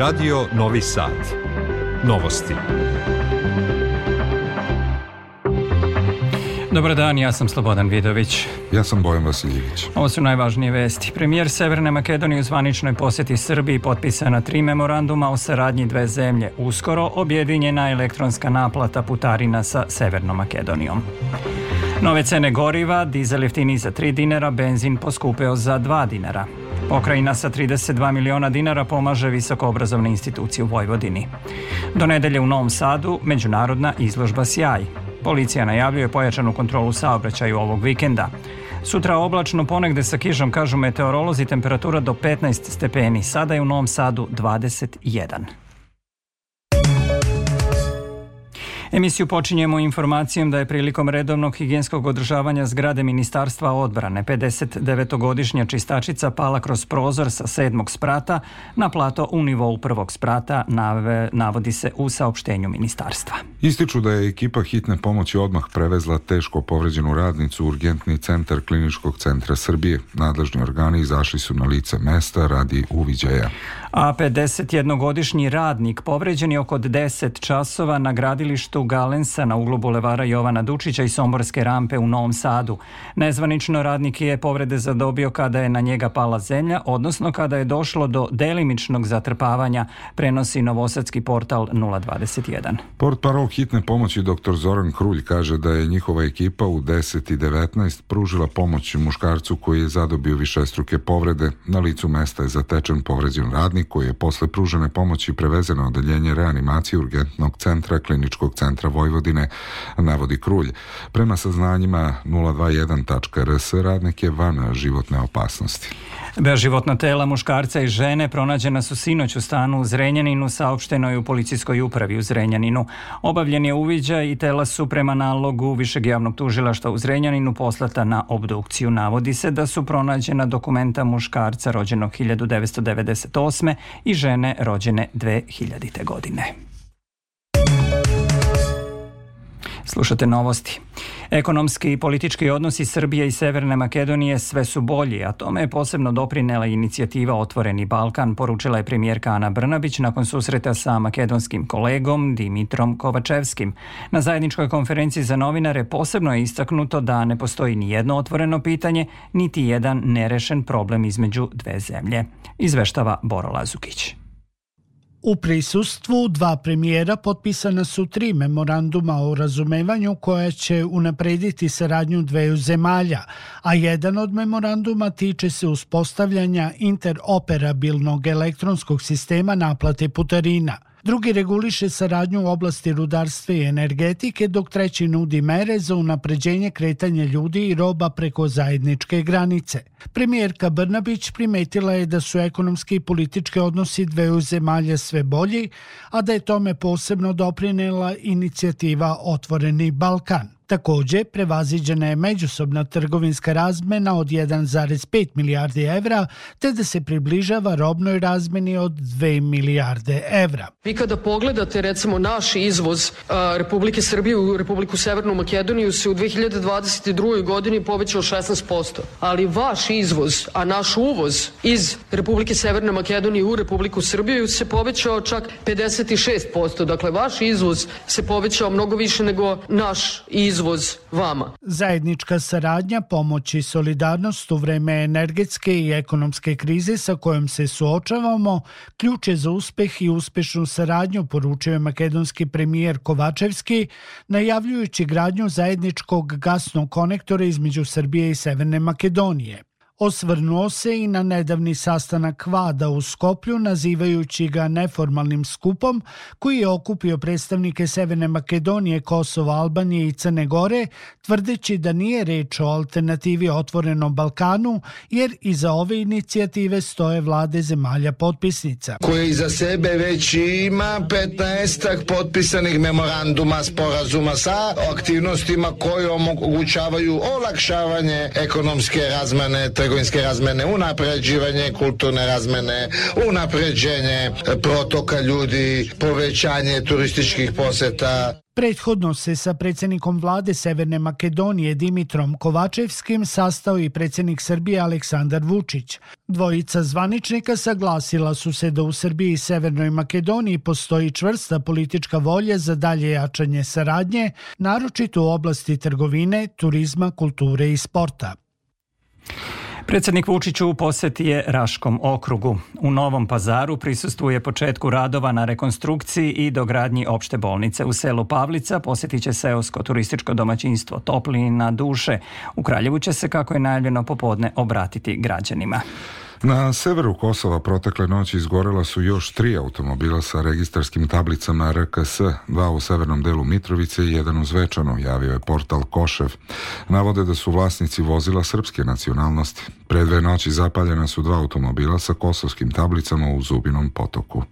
Radio Novi Sad. Novosti. Dobar dan, ja sam Slobodan Vidović. Ja sam Bojan Vasiljević. Ovo su najvažnije vesti. Premijer Severne Makedonije u zvaničnoj posjeti Srbiji potpisana tri memoranduma o saradnji dve zemlje. Uskoro objedinjena elektronska naplata putarina sa Severnom Makedonijom. Nove cene goriva, dizel jeftini za 3 dinara, benzin poskupeo za 2 dinara. Pokrajina sa 32 miliona dinara pomaže visokoobrazovne institucije u Vojvodini. Do nedelje u Novom Sadu međunarodna izložba Sjaj. Policija najavljuje pojačanu kontrolu saobraćaju ovog vikenda. Sutra oblačno ponegde sa kišom, kažu meteorolozi, temperatura do 15 stepeni. Sada je u Novom Sadu 21. Emisiju počinjemo informacijom da je prilikom redovnog higijenskog održavanja zgrade Ministarstva odbrane 59-godišnja čistačica pala kroz prozor sa sedmog sprata na plato u nivou prvog sprata, nave, navodi se u saopštenju ministarstva. Ističu da je ekipa hitne pomoći odmah prevezla teško povređenu radnicu u urgentni centar Kliničkog centra Srbije. Nadležni organi izašli su na lice mesta radi uviđaja. A 51-godišnji radnik povređen je oko 10 časova na gradilištu Galensa na uglu bulevara Jovana Dučića i Somborske rampe u Novom Sadu. Nezvanično radnik je povrede zadobio kada je na njega pala zemlja, odnosno kada je došlo do delimičnog zatrpavanja, prenosi novosadski portal 021. Port parol hitne pomoći dr. Zoran Krulj kaže da je njihova ekipa u 10 i 19 pružila pomoć muškarcu koji je zadobio višestruke povrede. Na licu mesta je zatečen povređen radnik koji je posle pružene pomoći prevezen na odeljenje reanimacije urgentnog centra kliničkog centra Vojvodine, navodi Krulj. Prema saznanjima 021.rs radnik je van životne opasnosti. Beživotna tela muškarca i žene pronađena su sinoć u stanu u Zrenjaninu, saopšteno je u policijskoj upravi u Zrenjaninu. Obavljen je uviđaj i tela su prema nalogu Višeg javnog tužilašta u Zrenjaninu poslata na obdukciju. Navodi se da su pronađena dokumenta muškarca rođenog 1998. i žene rođene 2000. godine. Slušate novosti. Ekonomski i politički odnosi Srbije i Severne Makedonije sve su bolji, a tome je posebno doprinela inicijativa Otvoreni Balkan, poručila je premijerka Ana Brnabić nakon susreta sa makedonskim kolegom Dimitrom Kovačevskim. Na zajedničkoj konferenciji za novinare posebno je istaknuto da ne postoji ni jedno otvoreno pitanje, niti jedan nerešen problem između dve zemlje. Izveštava Boro Lazukić. U prisustvu dva premijera potpisana su tri memoranduma o razumevanju koja će unaprediti saradnju dveju zemalja, a jedan od memoranduma tiče se uspostavljanja interoperabilnog elektronskog sistema naplate putarina – Drugi reguliše saradnju u oblasti rudarstva i energetike, dok treći nudi mere za unapređenje kretanja ljudi i roba preko zajedničke granice. Premijerka Brnabić primetila je da su ekonomski i politički odnosi dveju zemalja sve bolji, a da je tome posebno doprinela inicijativa Otvoreni Balkan. Takođe, prevaziđena je međusobna trgovinska razmena od 1,5 milijardi evra, te da se približava robnoj razmeni od 2 milijarde evra. Vi kada pogledate recimo naš izvoz a, Republike Srbije u Republiku Severnu Makedoniju se u 2022. godini povećao 16%, ali vaš izvoz, a naš uvoz iz Republike Severne Makedonije u Republiku Srbiju se povećao čak 56%. Dakle, vaš izvoz se povećao mnogo više nego naš izvoz izvoz vama. Zajednička saradnja, pomoć i solidarnost u vreme energetske i ekonomske krize sa kojom se suočavamo ključ je za uspeh i uspešnu saradnju, poručuje makedonski premijer Kovačevski, najavljujući gradnju zajedničkog gasnog konektora između Srbije i Severne Makedonije. Osvrnuo se i na nedavni sastanak Vada u Skoplju, nazivajući ga neformalnim skupom koji je okupio predstavnike Severne Makedonije, Kosova, Albanije i Crne Gore, tvrdeći da nije reč o alternativi otvorenom Balkanu, jer iza ove inicijative stoje vlade zemalja potpisnica. Koje iza sebe već ima 15 potpisanih memoranduma sporazuma sa aktivnostima koje omogućavaju olakšavanje ekonomske razmane trgovinske razmene, unapređivanje kulturne razmene, unapređenje protoka ljudi, povećanje turističkih poseta. Prethodno se sa predsjednikom vlade Severne Makedonije Dimitrom Kovačevskim sastao i predsjednik Srbije Aleksandar Vučić. Dvojica zvaničnika saglasila su se da u Srbiji i Severnoj Makedoniji postoji čvrsta politička volja za dalje jačanje saradnje, naročito u oblasti trgovine, turizma, kulture i sporta. Predsjednik Vučić u poseti je Raškom okrugu. U Novom pazaru prisustuje početku radova na rekonstrukciji i dogradnji opšte bolnice. U selu Pavlica posjetit će seosko turističko domaćinstvo Toplina duše. U Kraljevu će se, kako je najavljeno popodne, obratiti građanima. Na severu Kosova protekle noći izgorela su još tri automobila sa registarskim tablicama RKS, dva u severnom delu Mitrovice i jedan u Zvečanu, javio je portal Košev. Navode da su vlasnici vozila srpske nacionalnosti. Pre dve noći zapaljena su dva automobila sa kosovskim tablicama u Zubinom potoku.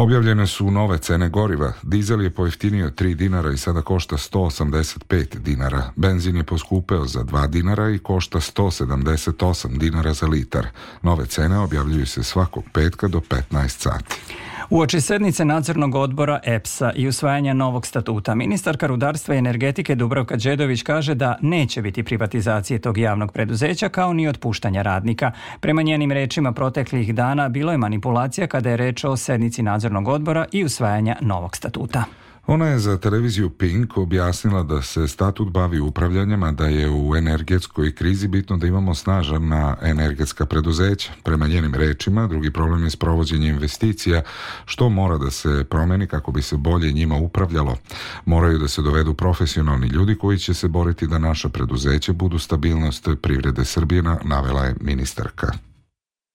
Objavljene su nove cene goriva. Dizel je pojeftinio 3 dinara i sada košta 185 dinara. Benzin je poskupeo za 2 dinara i košta 178 dinara za litar. Nove cene objavljuju se svakog petka do 15 sati. Uoči sednice nadzornog odbora EPS-a i usvajanja novog statuta, ministarka rudarstva i energetike Dubravka Đedović kaže da neće biti privatizacije tog javnog preduzeća kao ni otpuštanja radnika. Prema njenim rečima proteklih dana bilo je manipulacija kada je reč o sednici nadzornog odbora i usvajanja novog statuta. Ona je za televiziju Pink objasnila da se statut bavi upravljanjem, a da je u energetskoj krizi bitno da imamo snažana energetska preduzeća. Prema njenim rečima, drugi problem je sprovođenje investicija, što mora da se promeni kako bi se bolje njima upravljalo. Moraju da se dovedu profesionalni ljudi koji će se boriti da naša preduzeća budu stabilnost privrede Srbije, navela je ministarka.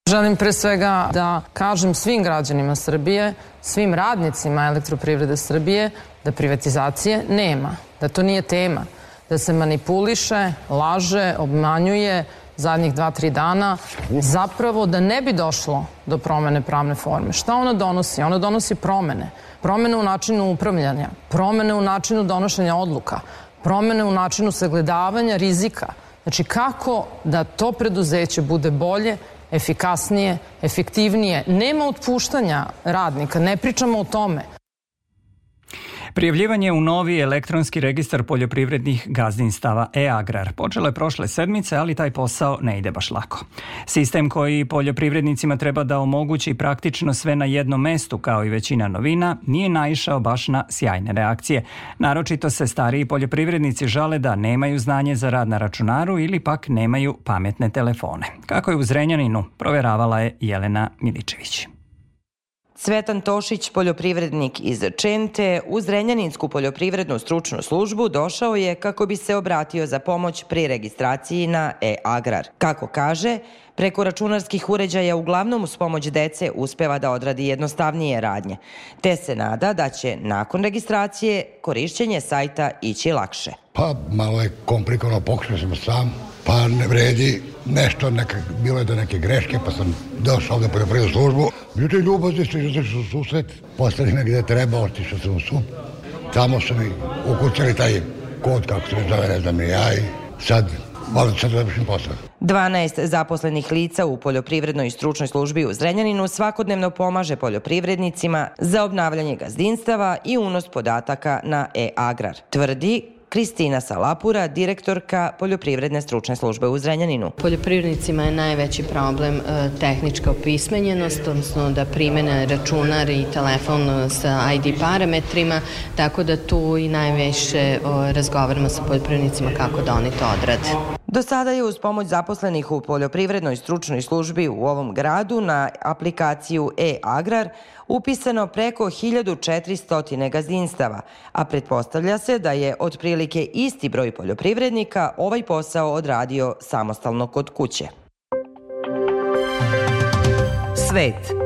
Želim pre svega da kažem svim građanima Srbije, svim radnicima elektroprivrede Srbije da privatizacije nema, da to nije tema, da se manipuliše, laže, obmanjuje zadnjih dva, tri dana, zapravo da ne bi došlo do promene pravne forme. Šta ona donosi? Ona donosi promene. Promene u načinu upravljanja, promene u načinu donošenja odluka, promene u načinu sagledavanja rizika. Znači kako da to preduzeće bude bolje, efikasnije, efektivnije. Nema otpuštanja radnika, ne pričamo o tome. Prijavljivanje u novi elektronski registar poljoprivrednih gazdinstava e-agrar počelo je prošle sedmice, ali taj posao ne ide baš lako. Sistem koji poljoprivrednicima treba da omogući praktično sve na jednom mestu, kao i većina novina, nije naišao baš na sjajne reakcije. Naročito se stariji poljoprivrednici žale da nemaju znanje za rad na računaru ili pak nemaju pametne telefone. Kako je u Zrenjaninu, proveravala je Jelena Miličević. Svetan Tošić, poljoprivrednik iz Čente, u Zrenjaninsku poljoprivrednu stručnu službu došao je kako bi se obratio za pomoć pri registraciji na e-agrar. Kako kaže, preko računarskih uređaja uglavnom uz pomoć dece uspeva da odradi jednostavnije radnje, te se nada da će nakon registracije korišćenje sajta ići lakše. Pa malo je komplikovano, pokušao sam sam, pa ne vredi nešto, neka, bilo je do neke greške, pa sam došao ovde poljoprivrednu službu. Ljudi ljubazni su izašli u susret, postali me gde treba, otišao sam u sup. Tamo su mi ukucali taj kod, kako se zove, ne znam ja, i sad Molim sad završim posao. 12 zaposlenih lica u poljoprivrednoj i stručnoj službi u Zrenjaninu svakodnevno pomaže poljoprivrednicima za obnavljanje gazdinstava i unos podataka na e-agrar. Tvrdi Kristina Salapura, direktorka Poljoprivredne stručne službe u Zrenjaninu. Poljoprivrednicima je najveći problem e, tehnička opismenjenost, odnosno da primene računar i telefon sa ID parametrima, tako da tu i najveće razgovaramo sa poljoprivrednicima kako da oni to odrade. Do sada je uz pomoć zaposlenih u poljoprivrednoj stručnoj službi u ovom gradu na aplikaciju e-agrar upisano preko 1400 gazdinstava, a pretpostavlja se da je otprilike isti broj poljoprivrednika ovaj posao odradio samostalno kod kuće. Svet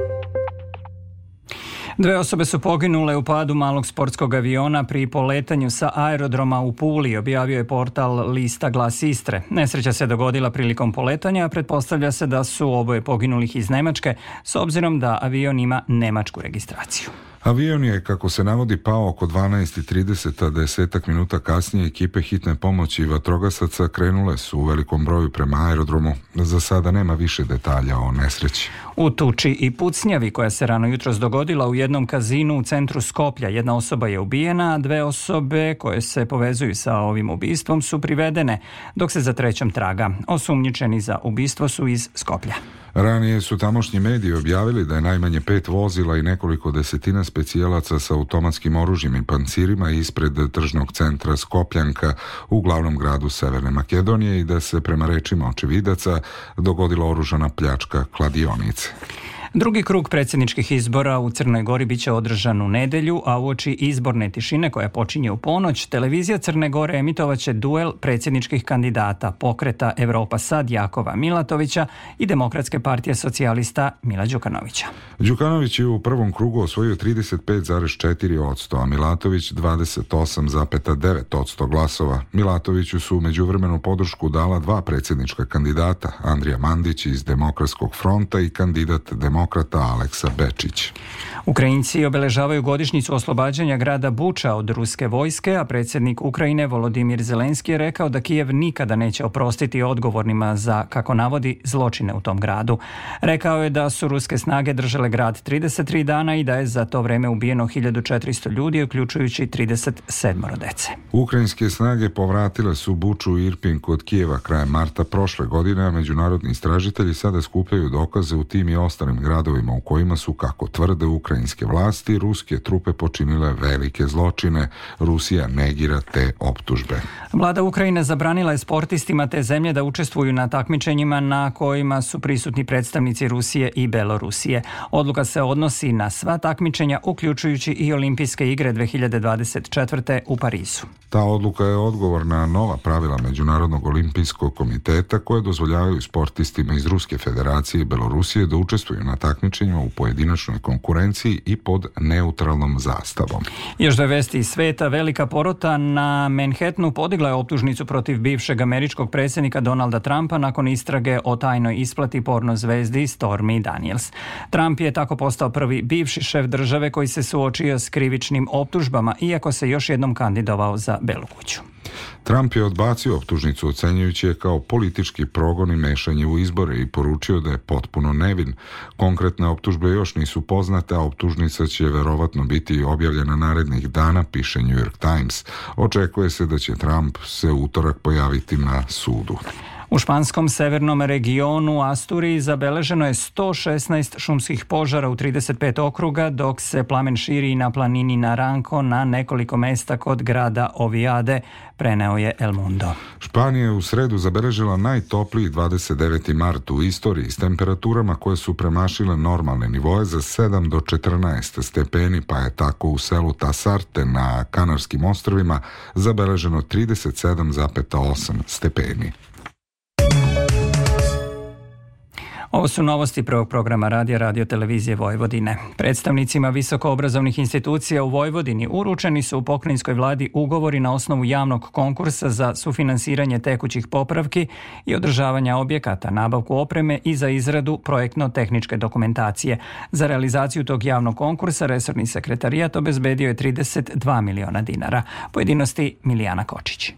Dve osobe su poginule u padu malog sportskog aviona pri poletanju sa aerodroma u Puli, objavio je portal Lista Glas Istre. Nesreća se dogodila prilikom poletanja, a pretpostavlja se da su oboje poginulih iz Nemačke, s obzirom da avion ima nemačku registraciju. Avion je, kako se navodi, pao oko 12.30, a desetak minuta kasnije ekipe hitne pomoći i vatrogasaca krenule su u velikom broju prema aerodromu. Za sada nema više detalja o nesreći. U tuči i pucnjavi koja se rano jutros dogodila u jednom kazinu u centru Skoplja. Jedna osoba je ubijena, a dve osobe koje se povezuju sa ovim ubistvom su privedene, dok se za trećom traga. Osumnjičeni za ubistvo su iz Skoplja. Ranije su tamošnji mediji objavili da je najmanje pet vozila i nekoliko desetina specijalaca sa automatskim oružjem i pancirima ispred tržnog centra Skopljanka u glavnom gradu Severne Makedonije i da se prema rečima očevidaca dogodila oružana pljačka kladionice. Drugi krug predsjedničkih izbora u Crnoj Gori biće održan u nedelju, a uoči izborne tišine koja počinje u ponoć, televizija Crne Gore emitovaće duel predsjedničkih kandidata pokreta Evropa Sad Jakova Milatovića i Demokratske partije socijalista Mila Đukanovića. Đukanović je u prvom krugu osvojio 35,4%, a Milatović 28,9% glasova. Milatoviću su među vremenu podršku dala dva predsjednička kandidata, Andrija Mandić iz Demokratskog fronta i kandidat Demokratskog demokrata Aleksa Bečić. Ukrajinci obeležavaju godišnjicu oslobađanja grada Buča od ruske vojske, a predsjednik Ukrajine Volodimir Zelenski je rekao da Kijev nikada neće oprostiti odgovornima za, kako navodi, zločine u tom gradu. Rekao je da su ruske snage držale grad 33 dana i da je za to vreme ubijeno 1400 ljudi, uključujući 37 dece. Ukrajinske snage povratile su Buču i Irpin kod Kijeva krajem marta prošle godine, a međunarodni istražitelji sada skupljaju dokaze u tim i ostalim gradovima u kojima su, kako tvrde ukrajinske vlasti, ruske trupe počinile velike zločine. Rusija negira te optužbe. Vlada Ukrajine zabranila je sportistima te zemlje da učestvuju na takmičenjima na kojima su prisutni predstavnici Rusije i Belorusije. Odluka se odnosi na sva takmičenja, uključujući i olimpijske igre 2024. u Parizu. Ta odluka je odgovor na nova pravila Međunarodnog olimpijskog komiteta koje dozvoljavaju sportistima iz Ruske federacije i Belorusije da učestvuju na takmičenjima u pojedinačnoj konkurenciji i pod neutralnom zastavom. Još dve vesti iz sveta, velika porota na Manhattanu podigla je optužnicu protiv bivšeg američkog predsjednika Donalda Trumpa nakon istrage o tajnoj isplati porno zvezdi Stormy Daniels. Trump je tako postao prvi bivši šef države koji se suočio s krivičnim optužbama, iako se još jednom kandidovao za Belu kuću. Trump je odbacio optužnicu ocenjujući je kao politički progon i mešanje u izbore i poručio da je potpuno nevin. Konkretne optužbe još nisu poznate, a optužnica će verovatno biti objavljena narednih dana, piše New York Times. Očekuje se da će Trump se utorak pojaviti na sudu. U španskom severnom regionu Asturiji zabeleženo je 116 šumskih požara u 35 okruga, dok se plamen širi na planini Naranko na nekoliko mesta kod grada Ovijade, preneo je El Mundo. Španija je u sredu zabeležila najtopliji 29. mart u istoriji s temperaturama koje su premašile normalne nivoje za 7 do 14 stepeni, pa je tako u selu Tasarte na Kanarskim ostrovima zabeleženo 37,8 stepeni. Ovo su novosti prvog programa radija Radio Televizije Vojvodine. Predstavnicima visokoobrazovnih institucija u Vojvodini uručeni su u pokrinjskoj vladi ugovori na osnovu javnog konkursa za sufinansiranje tekućih popravki i održavanja objekata, nabavku opreme i za izradu projektno-tehničke dokumentacije. Za realizaciju tog javnog konkursa resorni sekretarijat obezbedio je 32 miliona dinara. Pojedinosti Milijana Kočić.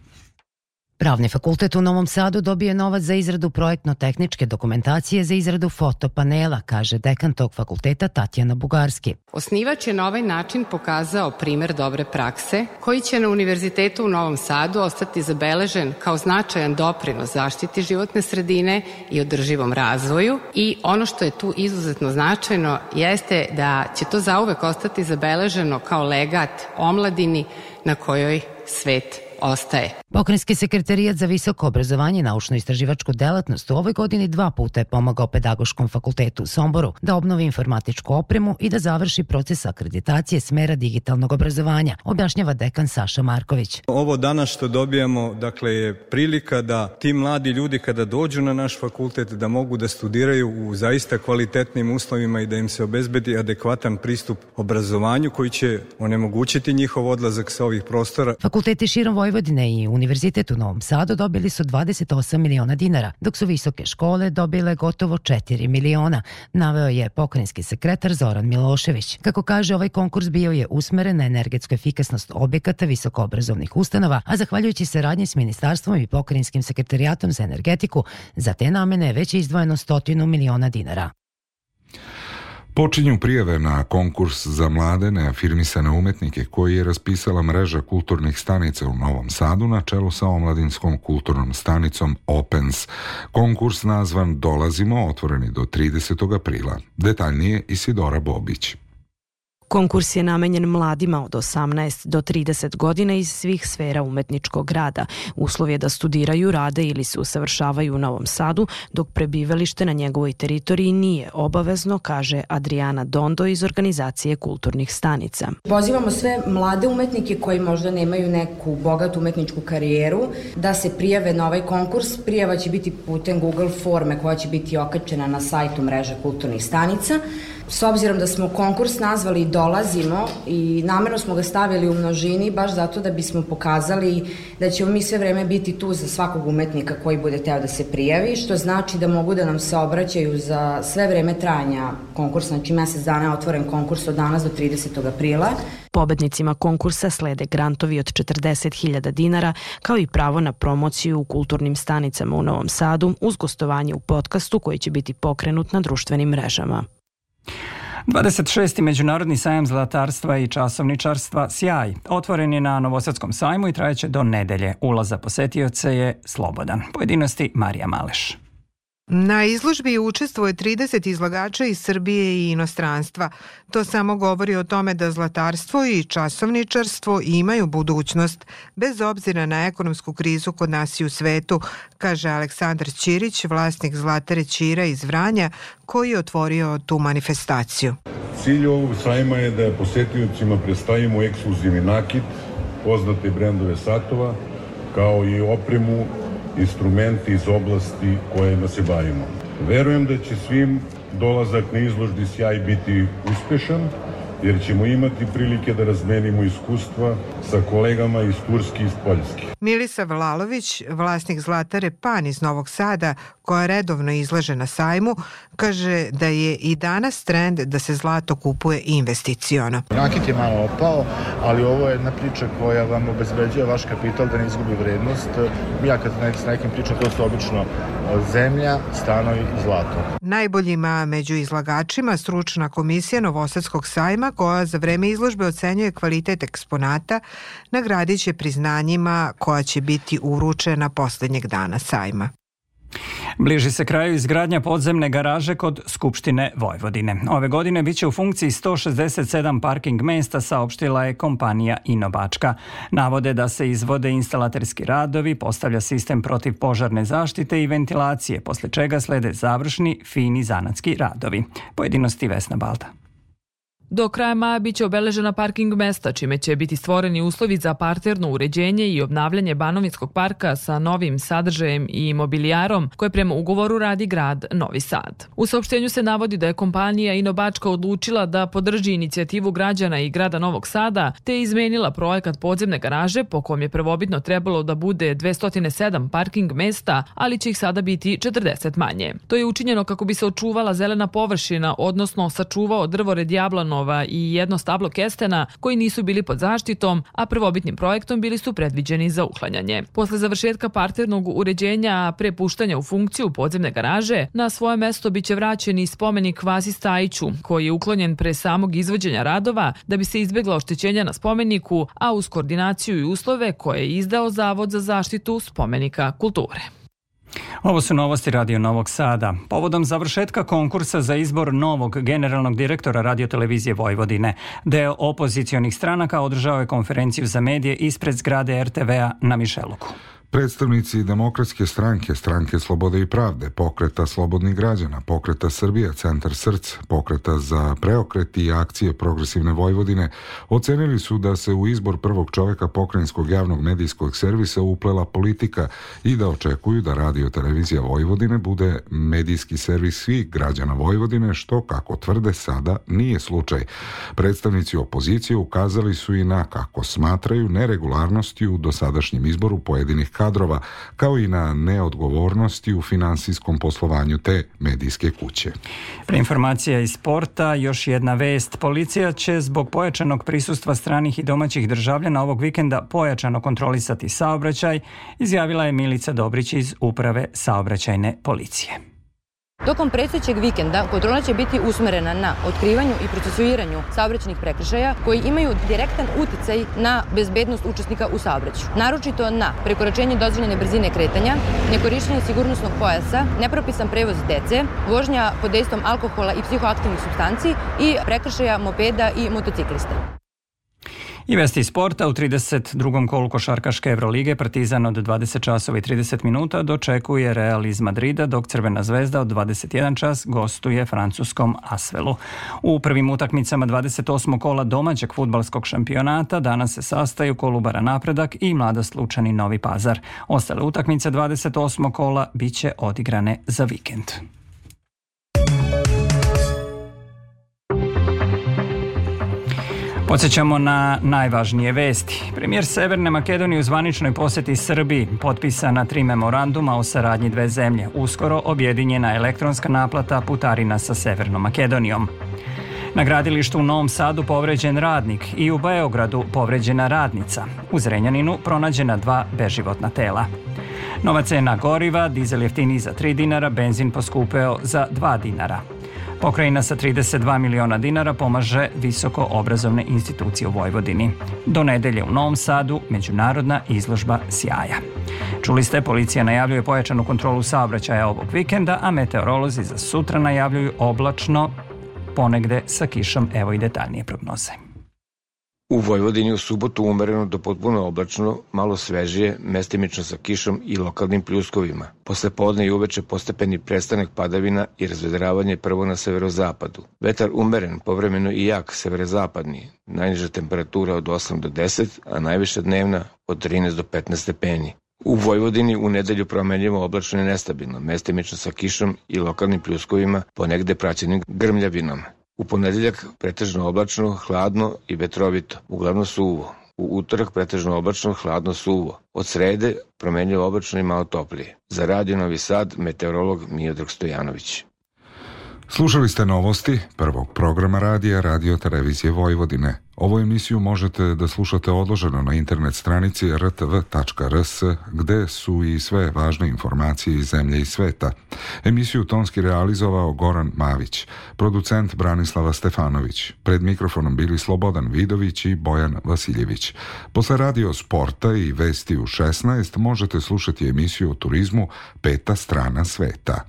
Pravni fakultet u Novom Sadu dobije novac za izradu projektno-tehničke dokumentacije za izradu fotopanela, kaže dekan tog fakulteta Tatjana Bugarski. Osnivač je na ovaj način pokazao primer dobre prakse, koji će na Univerzitetu u Novom Sadu ostati zabeležen kao značajan doprinos zaštiti životne sredine i održivom razvoju i ono što je tu izuzetno značajno jeste da će to zauvek ostati zabeleženo kao legat omladini na kojoj svet ostaje. Pokrenjski sekretarijat za visoko obrazovanje i naučno-istraživačku delatnost u ovoj godini dva puta je pomagao Pedagoškom fakultetu u Somboru da obnovi informatičku opremu i da završi proces akreditacije smera digitalnog obrazovanja, objašnjava dekan Saša Marković. Ovo danas što dobijamo, dakle, je prilika da ti mladi ljudi kada dođu na naš fakultet da mogu da studiraju u zaista kvalitetnim uslovima i da im se obezbedi adekvatan pristup obrazovanju koji će onemogućiti njihov odlazak sa ovih prostora. Fakulteti širom Vojvodine i Univerzitet u Novom Sadu dobili su 28 miliona dinara, dok su visoke škole dobile gotovo 4 miliona, naveo je pokrenjski sekretar Zoran Milošević. Kako kaže, ovaj konkurs bio je usmeren na energetsku efikasnost objekata visokoobrazovnih ustanova, a zahvaljujući saradnji s Ministarstvom i pokrenjskim sekretarijatom za energetiku, za te namene već je izdvojeno stotinu miliona dinara. Počinju prijave na konkurs za mlade neafirmisane umetnike koji je raspisala mreža kulturnih stanica u Novom Sadu na čelu sa omladinskom kulturnom stanicom Opens. Konkurs nazvan Dolazimo otvoreni do 30. aprila. Detaljnije Isidora Bobić. Konkurs je namenjen mladima od 18 do 30 godina iz svih sfera umetničkog rada. Uslov je da studiraju, rade ili se usavršavaju u Novom Sadu, dok prebivalište na njegovoj teritoriji nije obavezno, kaže Adriana Dondo iz organizacije kulturnih stanica. Pozivamo sve mlade umetnike koji možda nemaju neku bogatu umetničku karijeru da se prijave na ovaj konkurs. Prijava će biti putem Google forme koja će biti okačena na sajtu mreže kulturnih stanica. S obzirom da smo konkurs nazvali Dolazimo i namerno smo ga stavili u množini baš zato da bismo pokazali da ćemo mi sve vreme biti tu za svakog umetnika koji bude teo da se prijavi, što znači da mogu da nam se obraćaju za sve vreme trajanja konkursa, znači mesec dana je otvoren konkurs od danas do 30. aprila. Pobednicima konkursa slede grantovi od 40.000 dinara, kao i pravo na promociju u kulturnim stanicama u Novom Sadu, uz gostovanje u podcastu koji će biti pokrenut na društvenim mrežama. 26. Međunarodni sajam zlatarstva i časovničarstva Sjaj otvoren je na Novosadskom sajmu i trajeće do nedelje. Ulaz za posetioce je slobodan. Pojedinosti Marija Maleš. Na izložbi učestvuje 30 izlagača iz Srbije i inostranstva. To samo govori o tome da zlatarstvo i časovničarstvo imaju budućnost, bez obzira na ekonomsku krizu kod nas i u svetu, kaže Aleksandar Ćirić, vlasnik Zlatare Ćira iz Vranja, koji je otvorio tu manifestaciju. Cilj ovog sajma je da posetiocima predstavimo ekskluzivni nakit, poznate brendove satova, kao i opremu instrumenti iz oblasti kojima se bavimo. Verujem da će svim dolazak na izložbi Sjaj biti uspešan, jer ćemo imati prilike da razmenimo iskustva sa kolegama iz Turske i iz Poljske. Milisa Vlalović, vlasnik Zlatare Pan iz Novog Sada, koja redovno izlaže na sajmu, kaže da je i danas trend da se zlato kupuje investiciono. Nakit je malo opao, ali ovo je jedna priča koja vam obezbeđuje vaš kapital da ne izgubi vrednost. Ja kad s nekim pričam, to su obično zemlja, stanovi i zlato. Najboljima među izlagačima stručna komisija Novosadskog sajma koja za vreme izložbe ocenjuje kvalitet eksponata nagradit će priznanjima koja će biti uručena poslednjeg dana sajma. Bliži se kraju izgradnja podzemne garaže kod Skupštine Vojvodine. Ove godine biće u funkciji 167 parking mesta, saopštila je kompanija Inobačka. Navode da se izvode instalaterski radovi, postavlja sistem protiv požarne zaštite i ventilacije, posle čega slede završni, fini zanatski radovi. Pojedinosti Vesna Balda. Do kraja maja biće obeležena parking mesta, čime će biti stvoreni uslovi za parterno uređenje i obnavljanje Banovinskog parka sa novim sadržajem i mobilijarom koje prema ugovoru radi grad Novi Sad. U saopštenju se navodi da je kompanija Inobačka odlučila da podrži inicijativu građana i grada Novog Sada te izmenila projekat podzemne garaže po kom je prvobitno trebalo da bude 207 parking mesta, ali će ih sada biti 40 manje. To je učinjeno kako bi se očuvala zelena površina, odnosno sačuvao drvored jablano stanova i jedno stablo kestena koji nisu bili pod zaštitom, a prvobitnim projektom bili su predviđeni za uklanjanje. Posle završetka parternog uređenja pre puštanja u funkciju podzemne garaže, na svoje mesto biće vraćen i spomenik Vasi Stajiću, koji je uklonjen pre samog izvođenja radova da bi se izbegla oštećenja na spomeniku, a uz koordinaciju i uslove koje je izdao Zavod za zaštitu spomenika kulture. Ovo su novosti Radio Novog Sada. Povodom završetka konkursa za izbor novog generalnog direktora radiotelevizije Vojvodine, deo opozicionih stranaka održao je konferenciju za medije ispred zgrade RTV-a na Mišeluku. Predstavnici demokratske stranke, stranke Slobode i pravde, pokreta Slobodnih građana, pokreta Srbija, Centar Src, pokreta za preokret i akcije Progresivne Vojvodine ocenili su da se u izbor prvog čoveka pokrajinskog javnog medijskog servisa uplela politika i da očekuju da radio televizija Vojvodine bude medijski servis svih građana Vojvodine, što, kako tvrde, sada nije slučaj. Predstavnici opozicije ukazali su i na, kako smatraju, neregularnosti u dosadašnjem izboru pojedinih kadrova, kao i na neodgovornosti u finansijskom poslovanju te medijske kuće. Pre informacija iz sporta, još jedna vest. Policija će zbog pojačanog prisustva stranih i domaćih državljana ovog vikenda pojačano kontrolisati saobraćaj, izjavila je Milica Dobrić iz Uprave saobraćajne policije. Tokom predsećeg vikenda kontrola će biti usmerena na otkrivanju i procesuiranju saobraćenih prekršaja koji imaju direktan uticaj na bezbednost učesnika u saobraćaju. Naročito na prekoračenje dozvoljene brzine kretanja, nekorišćenje sigurnosnog pojasa, nepropisan prevoz dece, vožnja pod dejstvom alkohola i psihoaktivnih substanci i prekršaja mopeda i motociklista. I vesti sporta u 32. kolu košarkaške Evrolige Partizan od 20 časova i 30 minuta dočekuje Real iz Madrida, dok Crvena zvezda od 21 čas gostuje francuskom Asvelu. U prvim utakmicama 28. kola domaćeg futbalskog šampionata danas se sastaju Kolubara Napredak i Mlada Slučani Novi Pazar. Ostale utakmice 28. kola biće odigrane za vikend. Podsećamo na najvažnije vesti. Premijer Severne Makedonije u zvaničnoj poseti Srbiji potpisana tri memoranduma o saradnji dve zemlje. Uskoro objedinjena elektronska naplata putarina sa Severnom Makedonijom. Na gradilištu u Novom Sadu povređen radnik i u Beogradu povređena radnica. U Zrenjaninu pronađena dva beživotna tela. Nova cena goriva, dizel jeftini za 3 dinara, benzin poskupeo za 2 dinara. Pokrajina sa 32 miliona dinara pomaže visoko obrazovne institucije u Vojvodini. Do nedelje u Novom Sadu međunarodna izložba sjaja. Čuli ste, policija najavljuje pojačanu kontrolu saobraćaja ovog vikenda, a meteorolozi za sutra najavljuju oblačno ponegde sa kišom. Evo i detaljnije prognoze. U Vojvodini u subotu umereno do potpuno oblačno, malo svežije, mestimično sa kišom i lokalnim pljuskovima. Posle podne i uveče postepeni prestanak padavina i razvedravanje prvo na severozapadu. Vetar umeren, povremeno i jak severozapadni, najniža temperatura od 8 do 10, a najviša dnevna od 13 do 15 stepeni. U Vojvodini u nedelju promenljivo oblačno i nestabilno, mestimično sa kišom i lokalnim pljuskovima, ponegde praćenim grmljavinom. U ponedeljak pretežno oblačno, hladno i vetrovito, uglavnom suvo. U utorak pretežno oblačno, hladno suvo. Od srede promenljivo oblačno i malo toplije. Za Radio Novi Sad, meteorolog Miodrag Stojanović. Slušali ste novosti prvog programa radija Radio Televizije Vojvodine. Ovu emisiju možete da slušate odloženo na internet stranici rtv.rs gde su i sve važne informacije iz zemlje i sveta. Emisiju tonski realizovao Goran Mavić, producent Branislava Stefanović. Pred mikrofonom bili Slobodan Vidović i Bojan Vasiljević. Posle radio sporta i vesti u 16 možete slušati emisiju o turizmu Peta strana sveta.